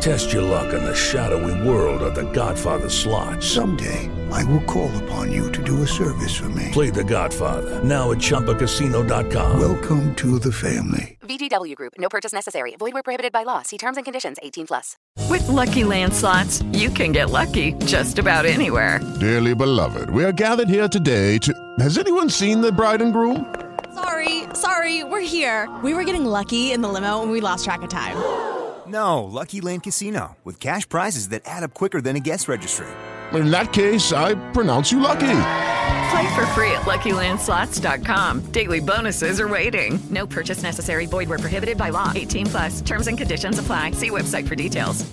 Test your luck in the shadowy world of The Godfather slot. Someday, I will call upon you to do a service for me. Play The Godfather now at ChumbaCasino.com. Welcome to the family. VGW Group. No purchase necessary. Void where prohibited by law. See terms and conditions. 18 plus. With Lucky Land slots, you can get lucky just about anywhere. Dearly beloved, we are gathered here today to. Has anyone seen the bride and groom? Sorry, sorry, we're here. We were getting lucky in the limo and we lost track of time. No, Lucky Land Casino, with cash prizes that add up quicker than a guest registry. In that case, I pronounce you lucky. Play for free at LuckyLandSlots.com. Daily bonuses are waiting. No purchase necessary. Void where prohibited by law. 18 plus. Terms and conditions apply. See website for details.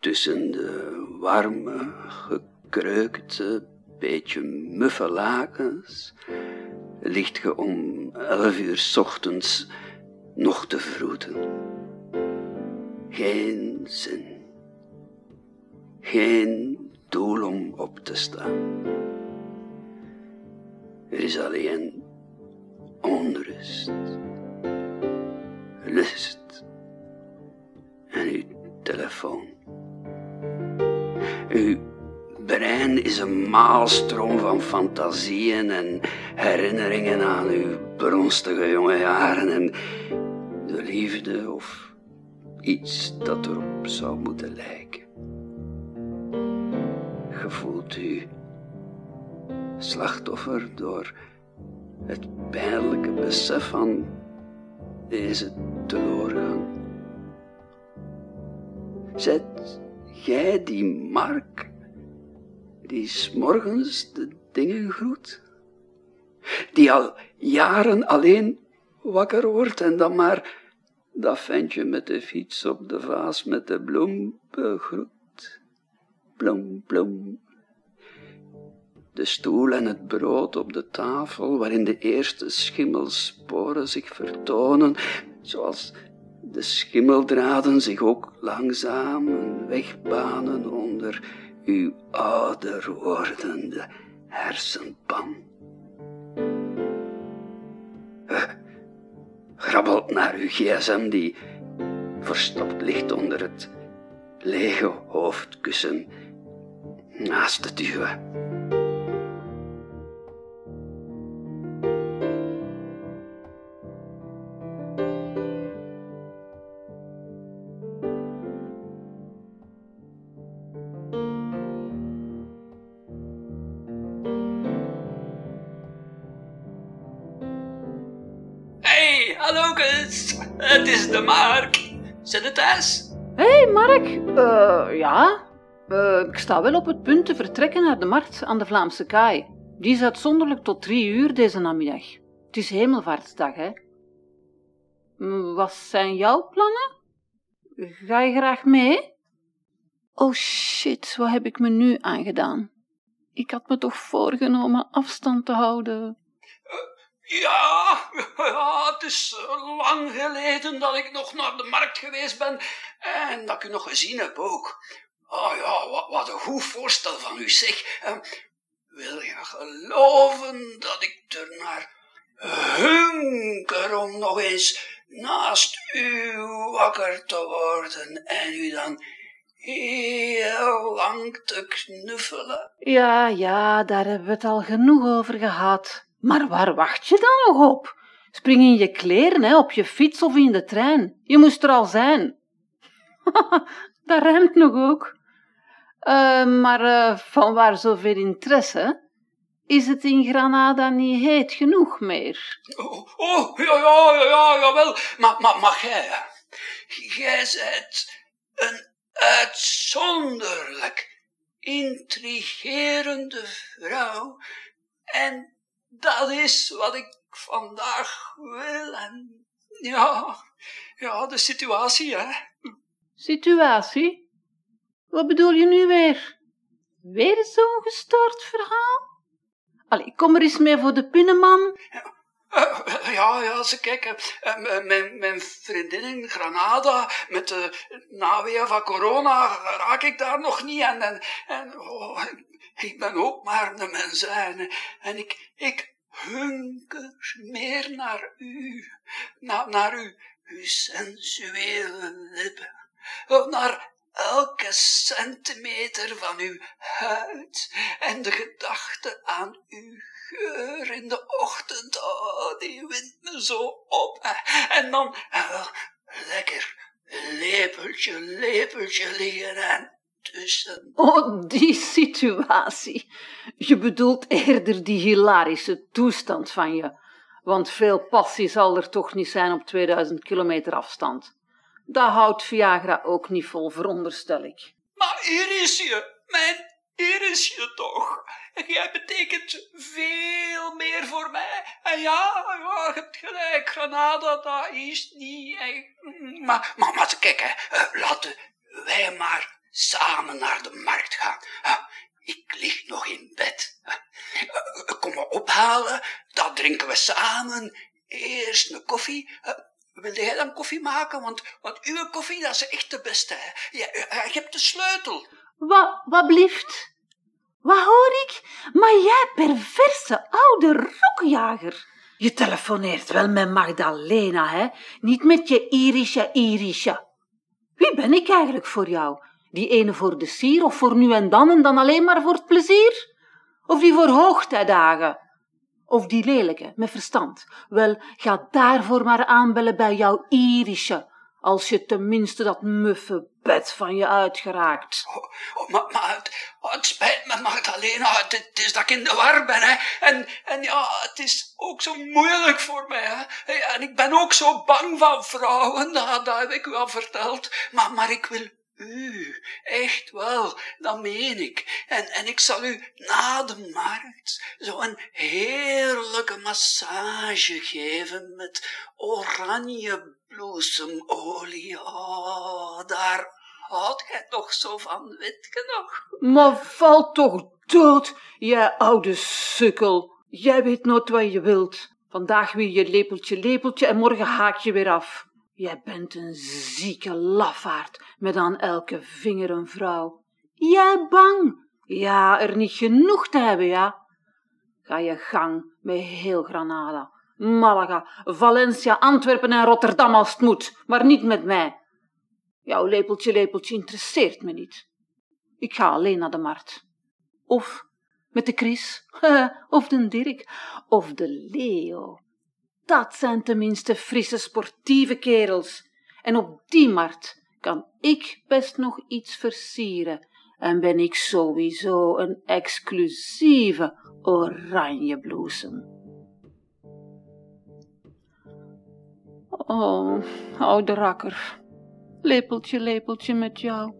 Tussen de warme, gekreukte, beetje muffe lakens ligt ge om elf uur 's ochtends nog te vroeten. Geen zin. Geen doel om op te staan. Er is alleen onrust, lust en uw telefoon. Uw brein is een maalstroom van fantasieën en herinneringen aan uw bronstige jonge jaren en de liefde of iets dat erop zou moeten lijken. Je voelt u slachtoffer door het pijnlijke besef van deze teleurgang. Zet jij die Mark die s'morgens de dingen groet? Die al jaren alleen wakker wordt en dan maar dat ventje met de fiets op de vaas met de bloem begroet. Bloem, bloem. De stoel en het brood op de tafel, waarin de eerste schimmelsporen zich vertonen, zoals de schimmeldraden zich ook langzaam een weg banen onder uw ouder wordende hersenpan. Grabbelt naar uw gsm die verstopt ligt onder het lege hoofdkussen naast het uwe. Hallo kus. Het is de Mark. Zit het thuis? Hé, hey, Mark. Eh, ja. Eh, ik sta wel op het punt te vertrekken naar de markt aan de Vlaamse kaai. Die is uitzonderlijk tot drie uur deze namiddag. Het is hemelvaartsdag, hè. Mm, Wat zijn jouw plannen? Ga je graag mee? Oh shit, wat heb ik me nu aangedaan? Ik had me toch voorgenomen afstand te houden. Ja, ja, het is eh, lang geleden dat ik nog naar de markt geweest ben en dat ik u nog gezien heb ook. Oh ja, wat, wat een goed voorstel van u, zeg. Eh, wil je geloven dat ik ernaar hunker om nog eens naast u wakker te worden en u dan heel lang te knuffelen? Ja, ja, daar hebben we het al genoeg over gehad. Maar waar wacht je dan nog op? Spring in je kleren, hè, op je fiets of in de trein. Je moest er al zijn. dat ruimt nog ook. Eh, maar uh, van waar zoveel interesse? Is het in Granada niet heet genoeg meer? Oh, oh ja, ja, ja, ja, jawel. Maar, maar, maar jij, jij bent een uitzonderlijk intrigerende vrouw. En dat is wat ik vandaag wil. En ja, ja, de situatie, hè. Situatie? Wat bedoel je nu weer? Weer zo'n gestoord verhaal? Allee, kom er eens mee voor de pinnenman. Ja, Uh, ja, ja, ze kijken. Uh, mijn, mijn vriendin in Granada, met de naweeën van corona, raak ik daar nog niet. En, en, en oh, ik ben ook maar een mens. En, en ik, ik hunker meer naar u, naar, naar uw, uw sensuele lippen, naar elke centimeter van uw huid en de gedachte aan uw geur in de ochtend, die wint me zo op. En dan uh, lekker lepeltje, lepeltje liggen en tussen. Oh, die situatie. Je bedoelt eerder die hilarische toestand van je. Want veel passie zal er toch niet zijn op 2000 kilometer afstand. Dat houdt Viagra ook niet vol, veronderstel ik. Maar hier is je, mijn hier is je toch. Jij betekent veel meer voor mij. En ja, ja je hebt gelijk, Granada, dat is niet. Maar, maar, maar kijk, hè, eh, laten wij maar samen naar de markt gaan. Ik lig nog in bed. Eh, kom me ophalen, dan drinken we samen. Eerst een koffie. Eh, wil jij dan koffie maken? Want, want uw koffie, dat is echt de beste. Hè? Je, je hebt de sleutel. Wat, wat blieft? Wat hoor ik? Maar jij perverse oude rokjager. Je telefoneert wel met Magdalena, hè? Niet met je Irische Irische. Wie ben ik eigenlijk voor jou? Die ene voor de sier of voor nu en dan en dan alleen maar voor het plezier? Of die voor hoogtijdagen? Of die lelijke, met verstand? Wel, ga daarvoor maar aanbellen bij jouw Irische, als je tenminste dat muffe bed van je uitgeraakt. Oh, oh, maar, maar het, oh, het, spijt me, Magdalena, het, het, is dat ik in de war ben, hè. En, en ja, het is ook zo moeilijk voor mij, hè. En ik ben ook zo bang van vrouwen, dat, dat heb ik u al verteld. Maar, maar ik wil u, echt wel, dat meen ik. En, en ik zal u na de markt zo'n heerlijke massage geven met oranje bloesemolie. Oh, daar houdt gij toch zo van, weet je nog? Maar val toch dood, jij oude sukkel. Jij weet nooit wat je wilt. Vandaag wil je lepeltje, lepeltje en morgen haak je weer af. Jij bent een zieke lafaard met aan elke vinger een vrouw. Jij bang? Ja, er niet genoeg te hebben, ja? Ga je gang met heel Granada, Malaga, Valencia, Antwerpen en Rotterdam als het moet, maar niet met mij. Jouw lepeltje, lepeltje interesseert me niet. Ik ga alleen naar de markt. Of met de Chris, of de Dirk, of de Leo. Dat zijn tenminste frisse sportieve kerels. En op die markt kan ik best nog iets versieren. En ben ik sowieso een exclusieve oranjebloesem. Oh, oude rakker. Lepeltje, lepeltje met jou.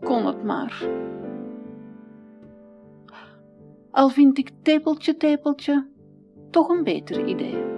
Kon het maar. Al vind ik tepeltje, tepeltje toch een beter idee.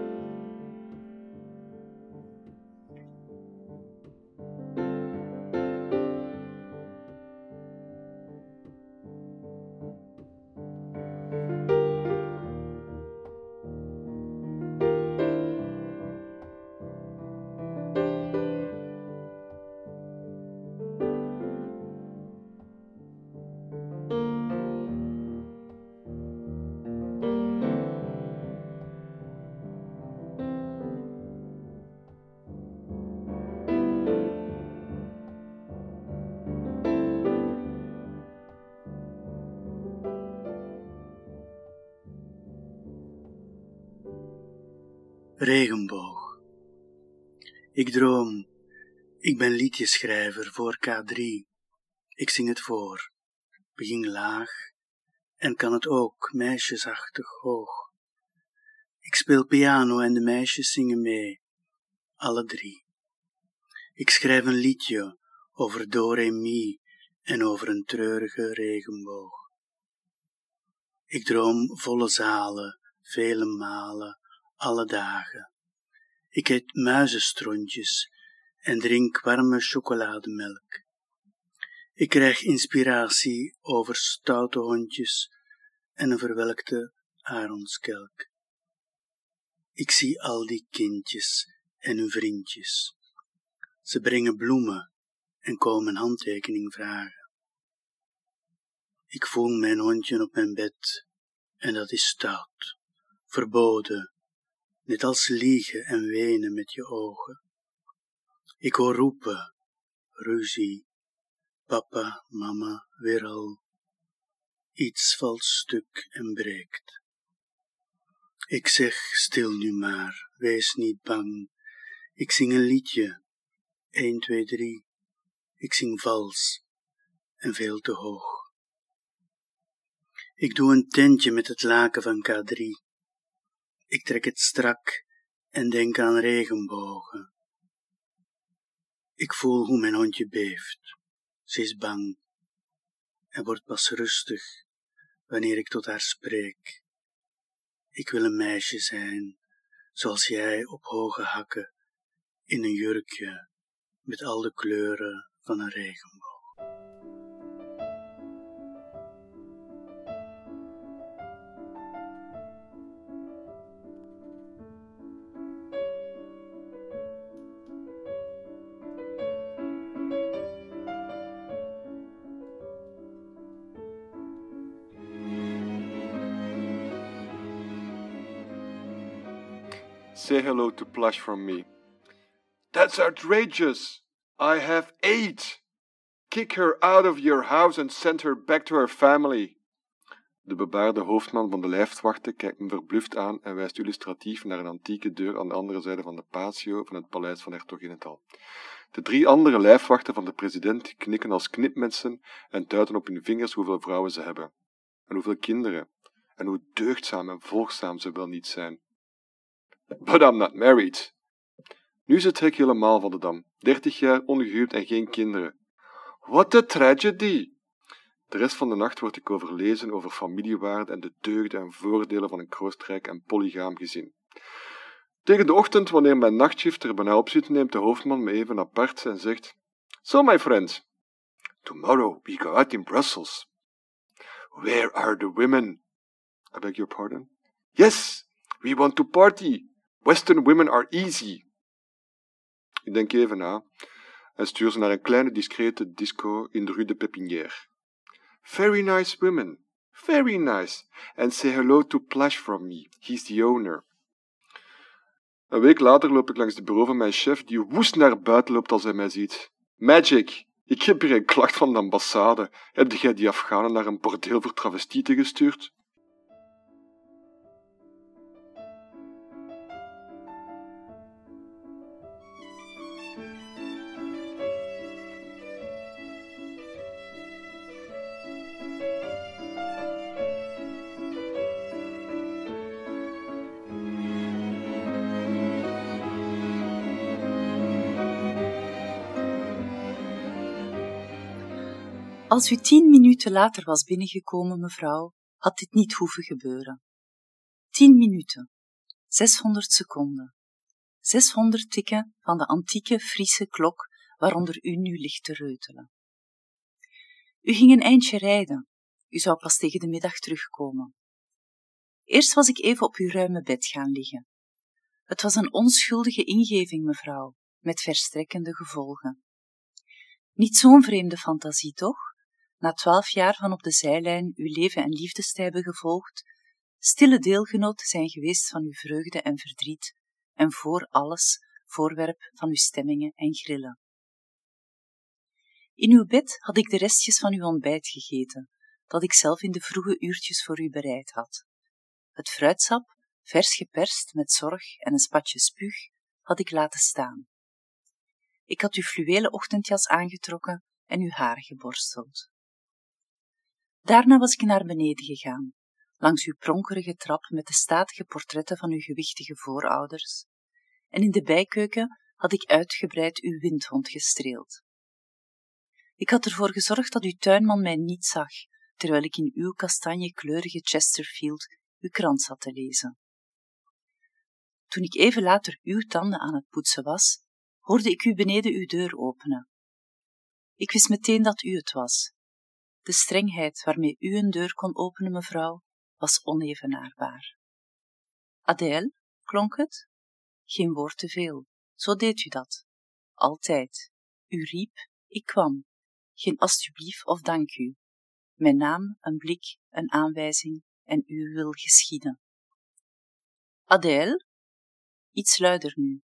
Regenboog. Ik droom, ik ben liedjeschrijver voor K3. Ik zing het voor, begin laag en kan het ook meisjesachtig hoog. Ik speel piano en de meisjes zingen mee, alle drie. Ik schrijf een liedje over do re mi en over een treurige regenboog. Ik droom volle zalen, vele malen, alle dagen. Ik eet muizenstrontjes en drink warme chocolademelk. Ik krijg inspiratie over stoute hondjes en een verwelkte aronskelk. Ik zie al die kindjes en hun vriendjes. Ze brengen bloemen en komen handtekening vragen. Ik voel mijn hondje op mijn bed en dat is stout, verboden, net als liegen en wenen met je ogen. Ik hoor roepen, ruzie, papa, mama, weer al. Iets valt stuk en breekt. Ik zeg stil nu maar, wees niet bang. Ik zing een liedje, 1, 2, 3. Ik zing vals en veel te hoog. Ik doe een tentje met het laken van K3. Ik trek het strak en denk aan regenbogen. Ik voel hoe mijn hondje beeft. Ze is bang en wordt pas rustig wanneer ik tot haar spreek. Ik wil een meisje zijn, zoals jij op hoge hakken, in een jurkje met al de kleuren van een regenboog. Say hello to Plush from me. That's outrageous! I have eight! Kick her out of your house and send her back to her family. De bebaarde hoofdman van de lijfwachten kijkt me verbluft aan en wijst illustratief naar een antieke deur aan de andere zijde van de patio van het paleis van Hertoginental. De drie andere lijfwachten van de president knikken als knipmensen en tuiten op hun vingers hoeveel vrouwen ze hebben. En hoeveel kinderen. En hoe deugdzaam en volgzaam ze wel niet zijn. But I'm not married. Nu het trek helemaal van de dam. Dertig jaar ongehuwd en geen kinderen. What a tragedy! De rest van de nacht word ik overlezen over familiewaarde en de deugden en voordelen van een kroostrijk en polygaam gezin. Tegen de ochtend, wanneer mijn nachtshift er bijna op zit, neemt de hoofdman me even apart en zegt: So, my friends, tomorrow we go out in Brussels. Where are the women? I beg your pardon? Yes, we want to party. Western women are easy. Ik denk even na en stuur ze naar een kleine discrete disco in de rue de Pépinière. Very nice women. Very nice. And say hello to Plash from me. He's the owner. Een week later loop ik langs de bureau van mijn chef, die woest naar buiten loopt als hij mij ziet. Magic! Ik heb hier een klacht van de ambassade. Heb jij die Afghanen naar een bordeel voor travestieten gestuurd? Als u tien minuten later was binnengekomen, mevrouw, had dit niet hoeven gebeuren. Tien minuten, 600 seconden, 600 tikken van de antieke Friese klok waaronder u nu ligt te reutelen. U ging een eindje rijden, u zou pas tegen de middag terugkomen. Eerst was ik even op uw ruime bed gaan liggen. Het was een onschuldige ingeving, mevrouw, met verstrekkende gevolgen. Niet zo'n vreemde fantasie, toch? Na twaalf jaar van op de zijlijn uw leven en liefdes te hebben gevolgd, stille deelgenoot zijn geweest van uw vreugde en verdriet, en voor alles voorwerp van uw stemmingen en grillen. In uw bed had ik de restjes van uw ontbijt gegeten, dat ik zelf in de vroege uurtjes voor u bereid had. Het fruitsap, vers geperst met zorg en een spatje spuug, had ik laten staan. Ik had uw fluwelen ochtendjas aangetrokken en uw haar geborsteld. Daarna was ik naar beneden gegaan, langs uw pronkerige trap met de statige portretten van uw gewichtige voorouders, en in de bijkeuken had ik uitgebreid uw windhond gestreeld. Ik had ervoor gezorgd dat uw tuinman mij niet zag, terwijl ik in uw kastanjekleurige Chesterfield uw krant zat te lezen. Toen ik even later uw tanden aan het poetsen was, hoorde ik u beneden uw deur openen. Ik wist meteen dat u het was, de strengheid waarmee u een deur kon openen, mevrouw, was onevenaarbaar. Adèle, klonk het. Geen woord te veel, zo deed u dat. Altijd. U riep, ik kwam. Geen alstublieft of dank u. Mijn naam, een blik, een aanwijzing en u wil geschieden. Adèle? Iets luider nu.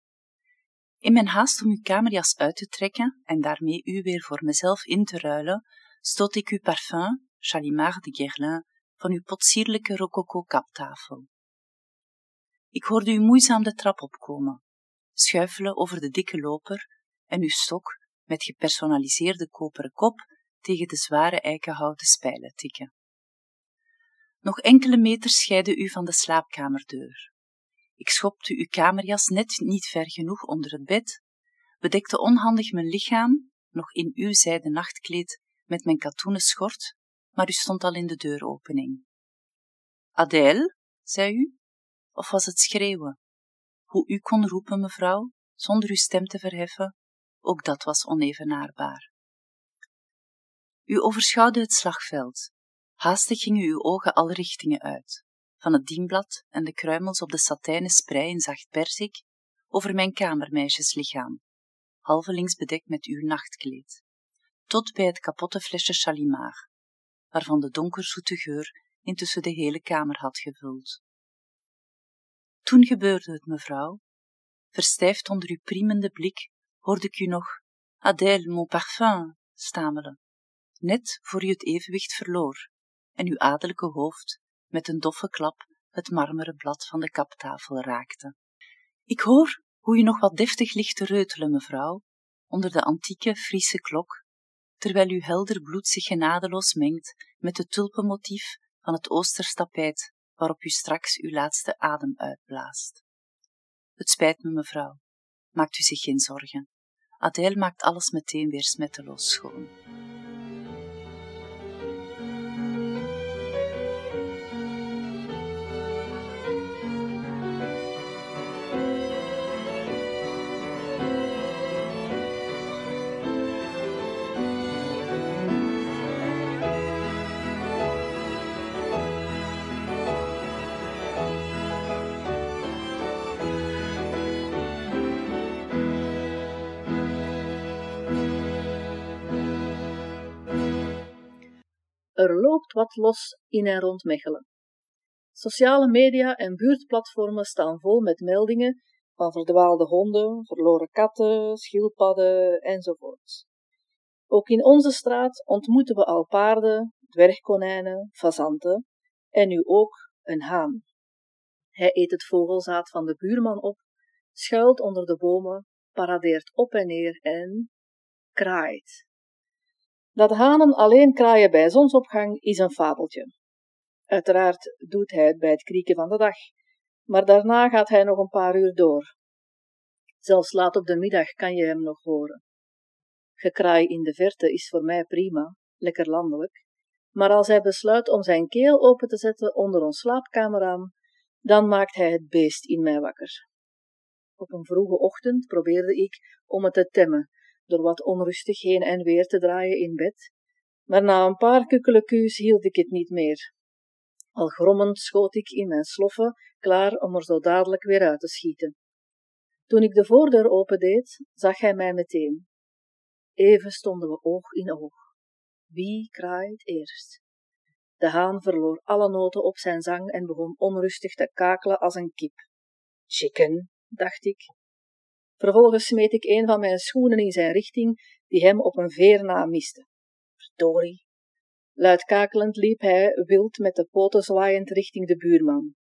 In mijn haast om uw kamerjas uit te trekken en daarmee u weer voor mezelf in te ruilen, stoot ik uw parfum, Chalimard de Guerlain, van uw potsierlijke rococo kaptafel. Ik hoorde u moeizaam de trap opkomen, schuifelen over de dikke loper en uw stok met gepersonaliseerde koperen kop tegen de zware eikenhouten spijlen tikken. Nog enkele meters scheiden u van de slaapkamerdeur. Ik schopte uw kamerjas net niet ver genoeg onder het bed, bedekte onhandig mijn lichaam, nog in uw zijden nachtkleed, met mijn katoenen schort, maar u stond al in de deuropening. Adèle, zei u, of was het schreeuwen? Hoe u kon roepen, mevrouw, zonder uw stem te verheffen, ook dat was onevenaarbaar. U overschouwde het slagveld. Haastig gingen uw ogen alle richtingen uit, van het dienblad en de kruimels op de satijnen sprei in zacht perzik, over mijn kamermeisjeslichaam, halvelings bedekt met uw nachtkleed, tot bij het kapotte flesje Chalimard, waarvan de donkerzoete geur intussen de hele kamer had gevuld. Toen gebeurde het, mevrouw. Verstijfd onder uw priemende blik hoorde ik u nog Adèle, mon parfum, stamelen, net voor u het evenwicht verloor en uw adellijke hoofd met een doffe klap het marmeren blad van de kaptafel raakte. Ik hoor hoe u nog wat deftig ligt te reutelen, mevrouw, onder de antieke Friese klok, terwijl uw helder bloed zich genadeloos mengt met het tulpenmotief van het oosterstapijt waarop u straks uw laatste adem uitblaast. Het spijt me, mevrouw. Maakt u zich geen zorgen. Adèle maakt alles meteen weer smetteloos schoon. Er loopt wat los in en rond Mechelen. Sociale media en buurtplatformen staan vol met meldingen van verdwaalde honden, verloren katten, schildpadden enzovoorts. Ook in onze straat ontmoeten we al paarden, dwergkonijnen, fazanten en nu ook een haan. Hij eet het vogelzaad van de buurman op, schuilt onder de bomen, paradeert op en neer en kraait. Dat hanen alleen kraaien bij zonsopgang is een fabeltje. Uiteraard doet hij het bij het krieken van de dag, maar daarna gaat hij nog een paar uur door. Zelfs laat op de middag kan je hem nog horen. Gekraai in de verte is voor mij prima, lekker landelijk, maar als hij besluit om zijn keel open te zetten onder ons slaapkamerraam, dan maakt hij het beest in mij wakker. Op een vroege ochtend probeerde ik om het te temmen, door wat onrustig heen en weer te draaien in bed, maar na een paar kukkelekus hield ik het niet meer. Al grommend schoot ik in mijn sloffen, klaar om er zo dadelijk weer uit te schieten. Toen ik de voordeur opendeed, zag hij mij meteen. Even stonden we oog in oog. Wie kraait eerst? De haan verloor alle noten op zijn zang en begon onrustig te kakelen als een kip. Chicken, dacht ik. Vervolgens smeet ik een van mijn schoenen in zijn richting, die hem op een veer na miste. Verdorie. Luid kakelend liep hij wild met de poten zwaaiend richting de buurman.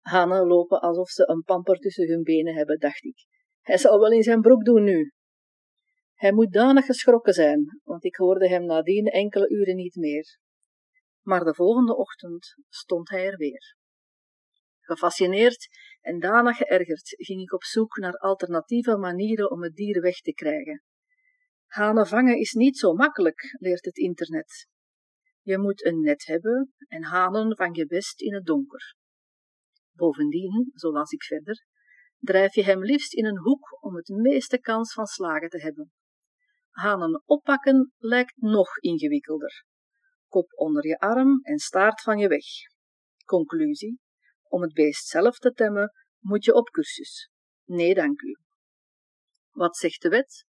Hanen lopen alsof ze een pamper tussen hun benen hebben, dacht ik. Hij zal wel in zijn broek doen nu. Hij moet danig geschrokken zijn, want ik hoorde hem nadien enkele uren niet meer. Maar de volgende ochtend stond hij er weer. Gefascineerd en danig geërgerd ging ik op zoek naar alternatieve manieren om het dier weg te krijgen. Hanen vangen is niet zo makkelijk, leert het internet. Je moet een net hebben en hanen vang je best in het donker. Bovendien, zo las ik verder, drijf je hem liefst in een hoek om het meeste kans van slagen te hebben. Hanen oppakken lijkt nog ingewikkelder. Kop onder je arm en staart van je weg. Conclusie: om het beest zelf te temmen, Moet je op cursus? Nee, dank u. Wat zegt de wet?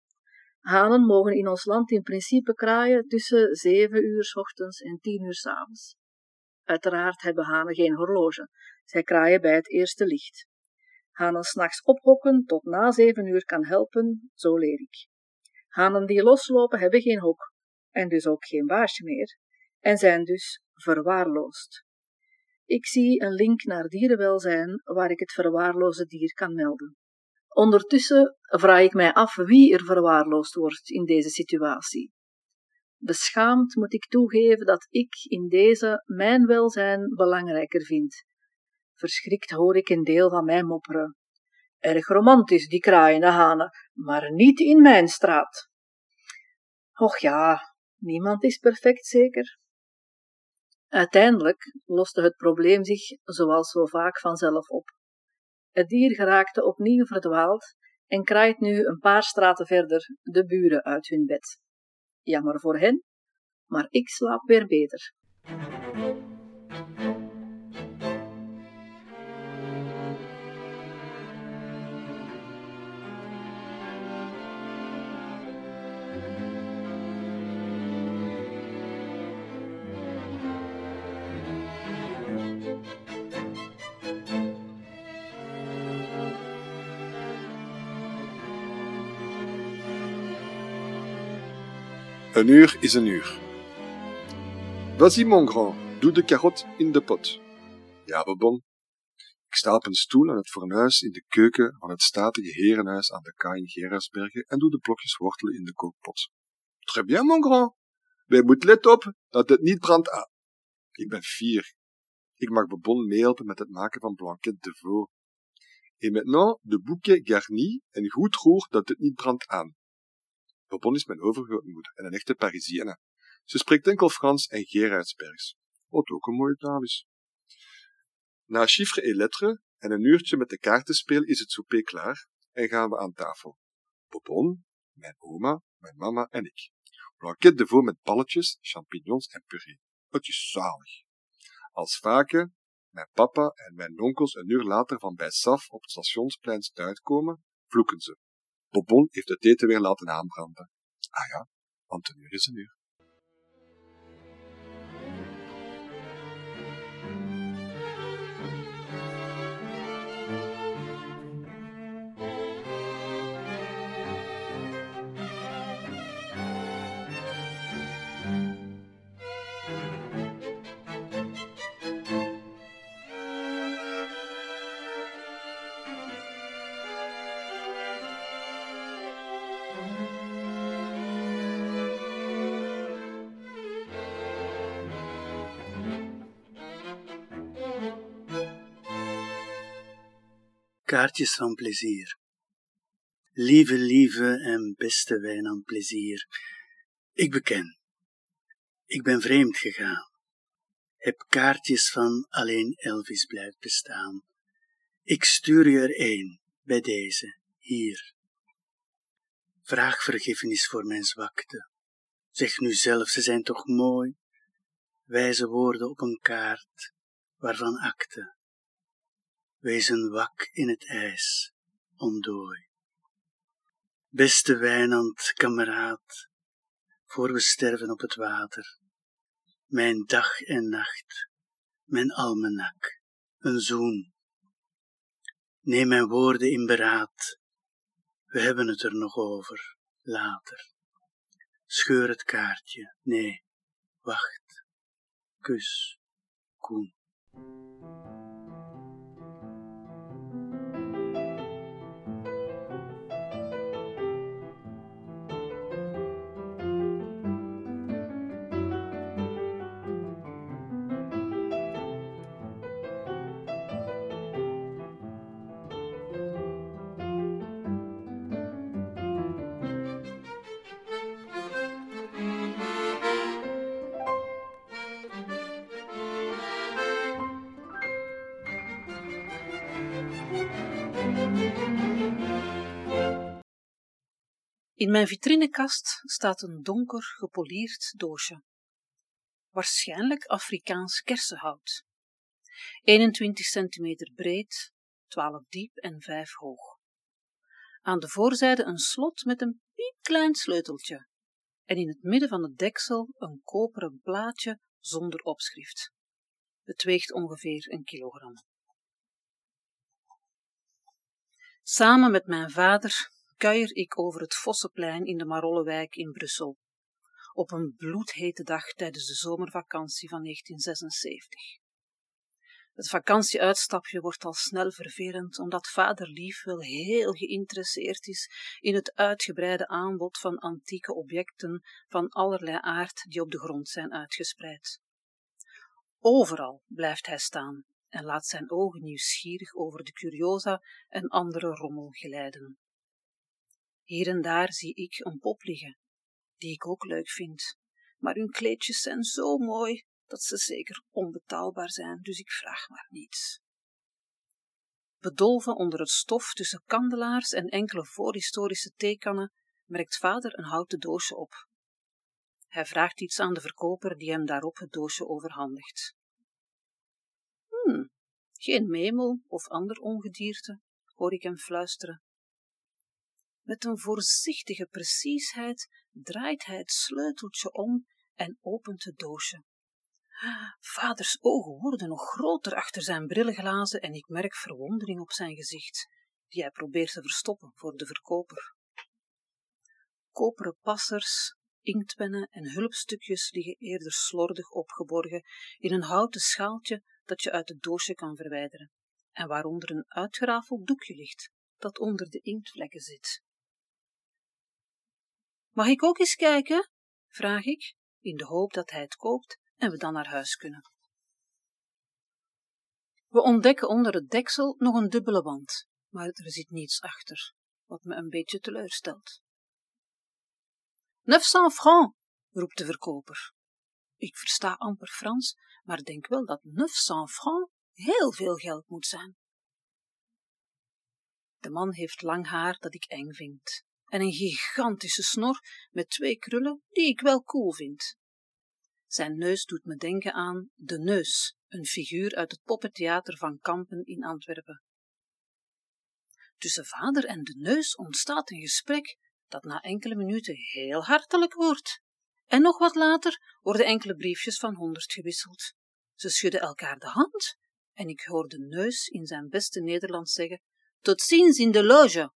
Hanen mogen in ons land in principe kraaien tussen 7 uur s ochtends en 10 uur s avonds. Uiteraard hebben hanen geen horloge. Zij kraaien bij het eerste licht. Hanen s'nachts ophokken tot na 7 uur kan helpen, zo leer ik. Hanen die loslopen hebben geen hok en dus ook geen baasje meer en zijn dus verwaarloosd. Ik zie een link naar dierenwelzijn waar ik het verwaarloosde dier kan melden. Ondertussen vraag ik mij af wie er verwaarloosd wordt in deze situatie. Beschaamd moet ik toegeven dat ik in deze mijn welzijn belangrijker vind. Verschrikt hoor ik een deel van mij mopperen. Erg romantisch, die kraaiende hanen, maar niet in mijn straat. Och ja, niemand is perfect zeker. Uiteindelijk loste het probleem zich, zoals zo vaak, vanzelf op. Het dier geraakte opnieuw verdwaald en kraait nu een paar straten verder de buren uit hun bed. Jammer voor hen, maar ik slaap weer beter. Een uur is een uur. Vas-y, mon grand, doe de carotte in de pot. Ja, Bobon. Ik sta op een stoel aan het fornuis in de keuken van het statige herenhuis aan de kaai in en doe de blokjes wortelen in de kookpot. Très bien, mon grand. Wij moeten let op dat het niet brandt aan. Ik ben fier. Ik mag Bobon meehelpen met het maken van blanquette de veau. Et maintenant de bouquet garni en goed roer dat het niet brandt aan. Bobon is mijn overgrootmoeder en een echte Parisienne. Ze spreekt enkel Frans en Gerardsbergs, wat ook een mooie taal is. Na chiffre et lettres en een uurtje met de kaarten spelen is het souper klaar en gaan we aan tafel. Bobon, mijn oma, mijn mama en ik. Blanquette de veau met balletjes, champignons en puree. Het is zalig. Als vaker mijn papa en mijn onkels een uur later van bij Saf op het stationsplein uitkomen, vloeken ze. Bobon heeft het eten weer laten aanbranden. Ah ja, want een uur is een uur. Kaartjes van plezier. Lieve, lieve en beste Wijnand plezier. Ik beken, ik ben vreemd gegaan. Heb kaartjes van alleen Elvis blijft bestaan. Ik stuur je er één, bij deze, hier. Vraag vergiffenis voor mijn zwakte. Zeg nu zelf, ze zijn toch mooi? Wijze woorden op een kaart, waarvan akte. Wees een wak in het ijs, ontdooi. Beste Wijnand, kameraad, voor we sterven op het water, mijn dag en nacht, mijn almanak, een zoen. Neem mijn woorden in beraad, we hebben het er nog over, later. Scheur het kaartje, nee, wacht, kus, Koen. In mijn vitrinekast staat een donker gepolierd doosje. Waarschijnlijk Afrikaans kersenhout. 21 centimeter breed, twaalf diep en vijf hoog. Aan de voorzijde een slot met een piepklein sleuteltje en in het midden van het deksel een koperen plaatje zonder opschrift. Het weegt ongeveer een kilogram. Samen met mijn vader kuier ik over het Vossenplein in de Marollewijk in Brussel, op een bloedhete dag tijdens de zomervakantie van 1976. Het vakantieuitstapje wordt al snel vervelend, omdat vader Lief wel heel geïnteresseerd is in het uitgebreide aanbod van antieke objecten van allerlei aard die op de grond zijn uitgespreid. Overal blijft hij staan en laat zijn ogen nieuwsgierig over de curiosa en andere rommel geleiden. Hier en daar zie ik een pop liggen, die ik ook leuk vind, maar hun kleedjes zijn zo mooi dat ze zeker onbetaalbaar zijn, dus ik vraag maar niets. Bedolven onder het stof tussen kandelaars en enkele voorhistorische theekannen merkt vader een houten doosje op. Hij vraagt iets aan de verkoper die hem daarop het doosje overhandigt. Hm, geen memel of ander ongedierte, hoor ik hem fluisteren. Met een voorzichtige preciesheid draait hij het sleuteltje om en opent het doosje. Vaders ogen worden nog groter achter zijn brillenglazen en ik merk verwondering op zijn gezicht, die hij probeert te verstoppen voor de verkoper. Koperen passers, inktpennen en hulpstukjes liggen eerder slordig opgeborgen in een houten schaaltje dat je uit het doosje kan verwijderen, en waaronder een uitgerafeld doekje ligt, dat onder de inktvlekken zit. Mag ik ook eens kijken? vraag ik, in de hoop dat hij het koopt en we dan naar huis kunnen. We ontdekken onder het deksel nog een dubbele wand, maar er zit niets achter, wat me een beetje teleurstelt. 900 francs, roept de verkoper. Ik versta amper Frans, maar denk wel dat 900 francs heel veel geld moet zijn. De man heeft lang haar dat ik eng vind, en een gigantische snor met twee krullen die ik wel cool vind. Zijn neus doet me denken aan De Neus, een figuur uit het poppentheater van Kampen in Antwerpen. Tussen vader en de neus ontstaat een gesprek dat na enkele minuten heel hartelijk wordt. En nog wat later worden enkele briefjes van honderd gewisseld. Ze schudden elkaar de hand en ik hoor de neus in zijn beste Nederlands zeggen: Tot ziens in de loge.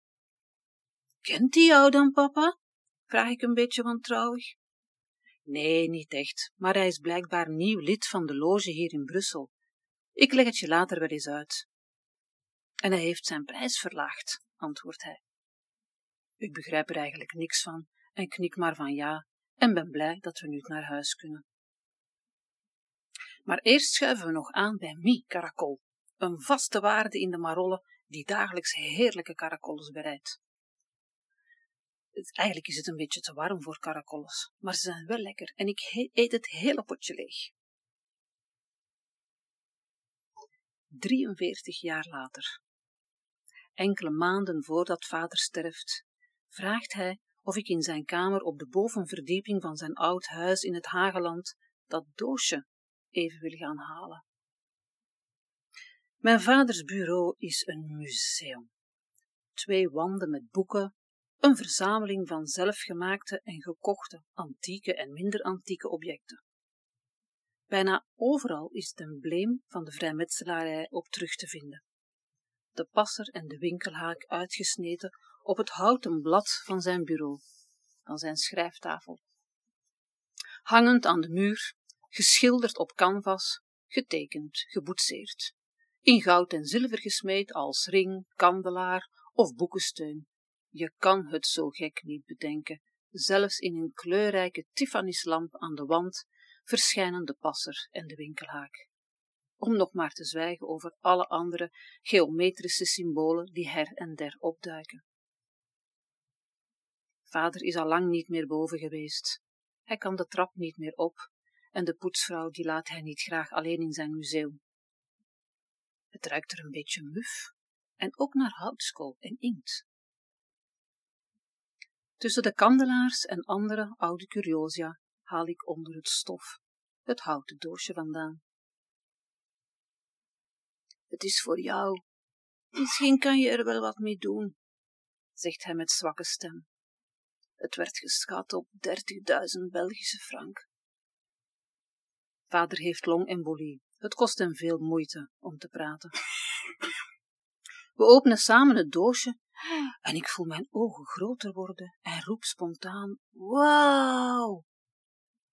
Kent hij jou dan, papa? vraag ik een beetje wantrouwig. Nee, niet echt, maar hij is blijkbaar nieuw lid van de loge hier in Brussel. Ik leg het je later wel eens uit. En hij heeft zijn prijs verlaagd, antwoordt hij. Ik begrijp er eigenlijk niks van en knik maar van ja en ben blij dat we nu naar huis kunnen. Maar eerst schuiven we nog aan bij Mie Karakol, een vaste waarde in de Marolle die dagelijks heerlijke karakolles bereidt. Eigenlijk is het een beetje te warm voor karakolles, maar ze zijn wel lekker en ik eet het hele potje leeg. 43 jaar later. Enkele maanden voordat vader sterft, vraagt hij of ik in zijn kamer op de bovenverdieping van zijn oud huis in het Hageland dat doosje even wil gaan halen. Mijn vaders bureau is een museum. Twee wanden met boeken, een verzameling van zelfgemaakte en gekochte antieke en minder antieke objecten. Bijna overal is het embleem van de vrijmetselarij op terug te vinden. De passer en de winkelhaak uitgesneden op het houten blad van zijn bureau, aan zijn schrijftafel. Hangend aan de muur, geschilderd op canvas, getekend, geboetseerd, in goud en zilver gesmeed als ring, kandelaar of boekensteun, je kan het zo gek niet bedenken. Zelfs in een kleurrijke Tiffany's-lamp aan de wand verschijnen de passer en de winkelhaak. Om nog maar te zwijgen over alle andere geometrische symbolen die her en der opduiken. Vader is al lang niet meer boven geweest. Hij kan de trap niet meer op en de poetsvrouw die laat hij niet graag alleen in zijn museum. Het ruikt er een beetje muf en ook naar houtskool en inkt. Tussen de kandelaars en andere oude curiosia haal ik onder het stof het houten doosje vandaan. Het is voor jou, Misschien kan je er wel wat mee doen, zegt hij met zwakke stem. Het werd geschat op 30.000 Belgische frank. Vader heeft longembolie. Het kost hem veel moeite om te praten. We openen samen het doosje en ik voel mijn ogen groter worden en roep spontaan: Wauw!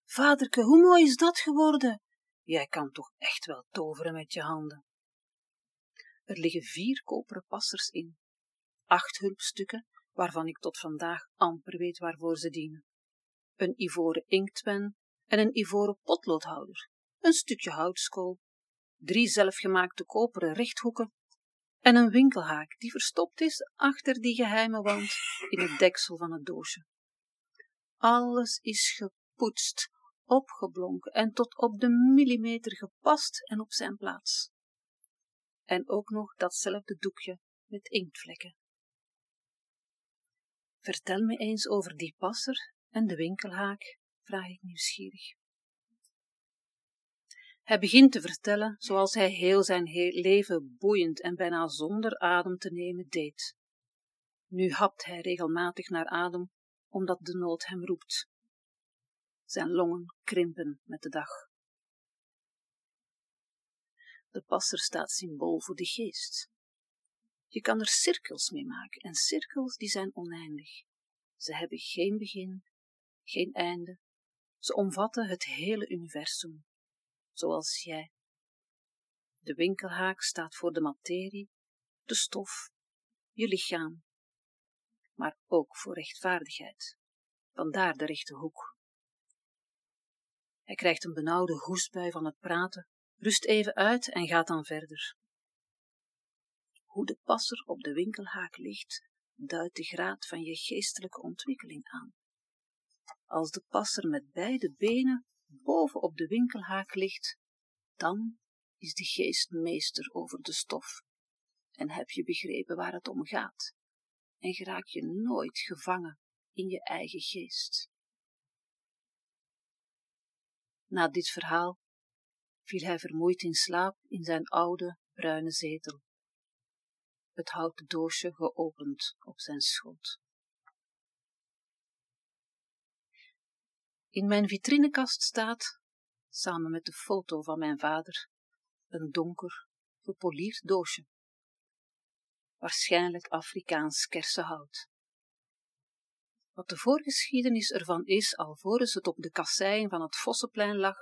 Vaderke, hoe mooi is dat geworden? Jij kan toch echt wel toveren met je handen. Er liggen vier koperen passers in, acht hulpstukken, waarvan ik tot vandaag amper weet waarvoor ze dienen. Een ivoren inktpen en een ivoren potloodhouder, een stukje houtskool, drie zelfgemaakte koperen rechthoeken en een winkelhaak die verstopt is achter die geheime wand in het deksel van het doosje. Alles is gepoetst, opgeblonken en tot op de millimeter gepast en op zijn plaats. En ook nog datzelfde doekje met inktvlekken. Vertel me eens over die passer en de winkelhaak, vraag ik nieuwsgierig. Hij begint te vertellen zoals hij heel zijn leven boeiend en bijna zonder adem te nemen deed. Nu hapt hij regelmatig naar adem, omdat de nood hem roept. Zijn longen krimpen met de dag. De passer staat symbool voor de geest. Je kan er cirkels mee maken en cirkels die zijn oneindig. Ze hebben geen begin, geen einde. Ze omvatten het hele universum zoals jij. De winkelhaak staat voor de materie, de stof, je lichaam, maar ook voor rechtvaardigheid. Vandaar de rechte hoek. Hij krijgt een benauwde hoestbui van het praten, rust even uit en gaat dan verder. Hoe de passer op de winkelhaak ligt, duidt de graad van je geestelijke ontwikkeling aan. Als de passer met beide benen boven op de winkelhaak ligt, dan is de geest meester over de stof en heb je begrepen waar het om gaat en geraak je nooit gevangen in je eigen geest. Na dit verhaal viel hij vermoeid in slaap in zijn oude bruine zetel, het houten doosje geopend op zijn schoot. In mijn vitrinekast staat, samen met de foto van mijn vader, een donker, gepolierd doosje. Waarschijnlijk Afrikaans kersenhout. Wat de voorgeschiedenis ervan is, alvorens het op de kasseien van het Vossenplein lag,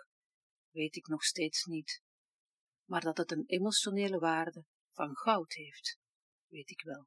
weet ik nog steeds niet. Maar dat het een emotionele waarde van goud heeft, weet ik wel.